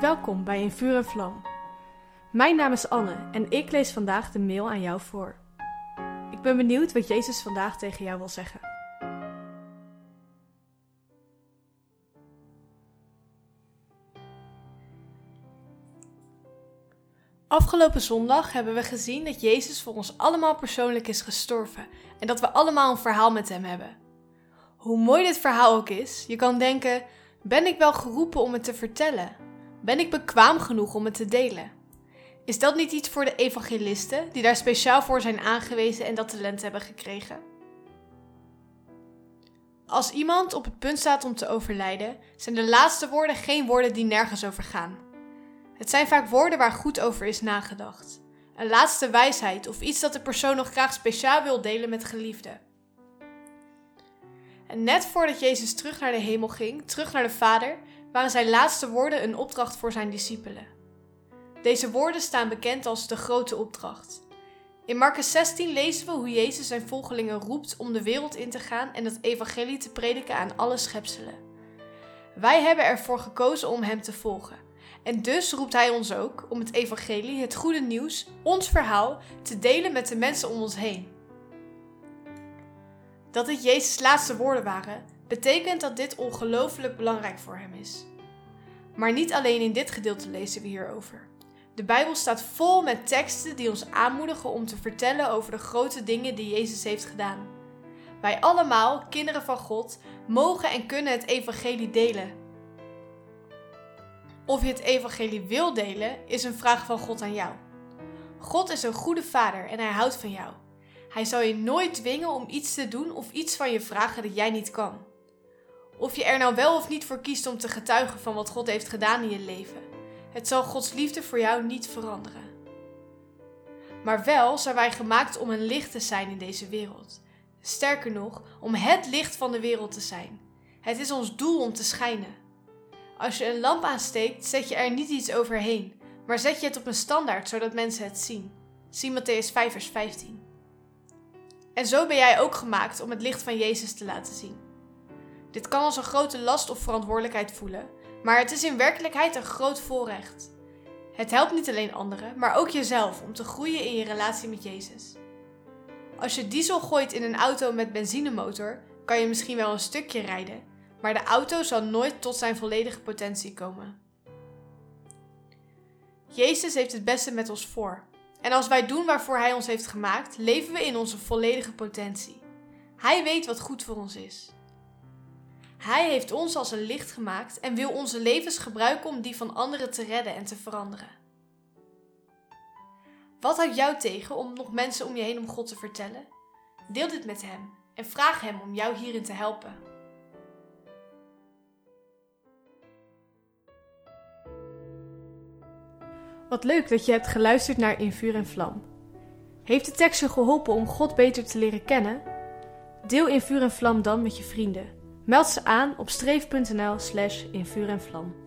Welkom bij In Vuur en Vlam. Mijn naam is Anne en ik lees vandaag de mail aan jou voor. Ik ben benieuwd wat Jezus vandaag tegen jou wil zeggen. Afgelopen zondag hebben we gezien dat Jezus voor ons allemaal persoonlijk is gestorven en dat we allemaal een verhaal met Hem hebben. Hoe mooi dit verhaal ook is, je kan denken: ben ik wel geroepen om het te vertellen? Ben ik bekwaam genoeg om het te delen? Is dat niet iets voor de evangelisten, die daar speciaal voor zijn aangewezen en dat talent hebben gekregen? Als iemand op het punt staat om te overlijden, zijn de laatste woorden geen woorden die nergens over gaan. Het zijn vaak woorden waar goed over is nagedacht. Een laatste wijsheid of iets dat de persoon nog graag speciaal wil delen met geliefden. En net voordat Jezus terug naar de hemel ging, terug naar de Vader, waren zijn laatste woorden een opdracht voor zijn discipelen. Deze woorden staan bekend als de grote opdracht. In Marcus 16 lezen we hoe Jezus zijn volgelingen roept om de wereld in te gaan en het evangelie te prediken aan alle schepselen. Wij hebben ervoor gekozen om hem te volgen. En dus roept hij ons ook om het evangelie, het goede nieuws, ons verhaal, te delen met de mensen om ons heen. Dat dit Jezus' laatste woorden waren, betekent dat dit ongelooflijk belangrijk voor hem is. Maar niet alleen in dit gedeelte lezen we hierover. De Bijbel staat vol met teksten die ons aanmoedigen om te vertellen over de grote dingen die Jezus heeft gedaan. Wij allemaal, kinderen van God, mogen en kunnen het evangelie delen. Of je het evangelie wil delen, is een vraag van God aan jou. God is een goede vader en hij houdt van jou. Hij zal je nooit dwingen om iets te doen of iets van je vragen dat jij niet kan. Of je er nou wel of niet voor kiest om te getuigen van wat God heeft gedaan in je leven. Het zal Gods liefde voor jou niet veranderen. Maar wel zijn wij gemaakt om een licht te zijn in deze wereld. Sterker nog, om het licht van de wereld te zijn. Het is ons doel om te schijnen. Als je een lamp aansteekt, zet je er niet iets overheen, maar zet je het op een standaard zodat mensen het zien. Zie Matthäus 5 vers 15. En zo ben jij ook gemaakt om het licht van Jezus te laten zien. Dit kan als een grote last of verantwoordelijkheid voelen, maar het is in werkelijkheid een groot voorrecht. Het helpt niet alleen anderen, maar ook jezelf om te groeien in je relatie met Jezus. Als je diesel gooit in een auto met benzinemotor, kan je misschien wel een stukje rijden, maar de auto zal nooit tot zijn volledige potentie komen. Jezus heeft het beste met ons voor. En als wij doen waarvoor Hij ons heeft gemaakt, leven we in onze volledige potentie. Hij weet wat goed voor ons is. Hij heeft ons als een licht gemaakt en wil onze levens gebruiken om die van anderen te redden en te veranderen. Wat houdt jou tegen om nog mensen om je heen om God te vertellen? Deel dit met Hem en vraag Hem om jou hierin te helpen. Wat leuk dat je hebt geluisterd naar In Vuur en Vlam. Heeft de tekst je geholpen om God beter te leren kennen? Deel In Vuur en Vlam dan met je vrienden. Meld ze aan op streef.nl slash in vuur en vlam.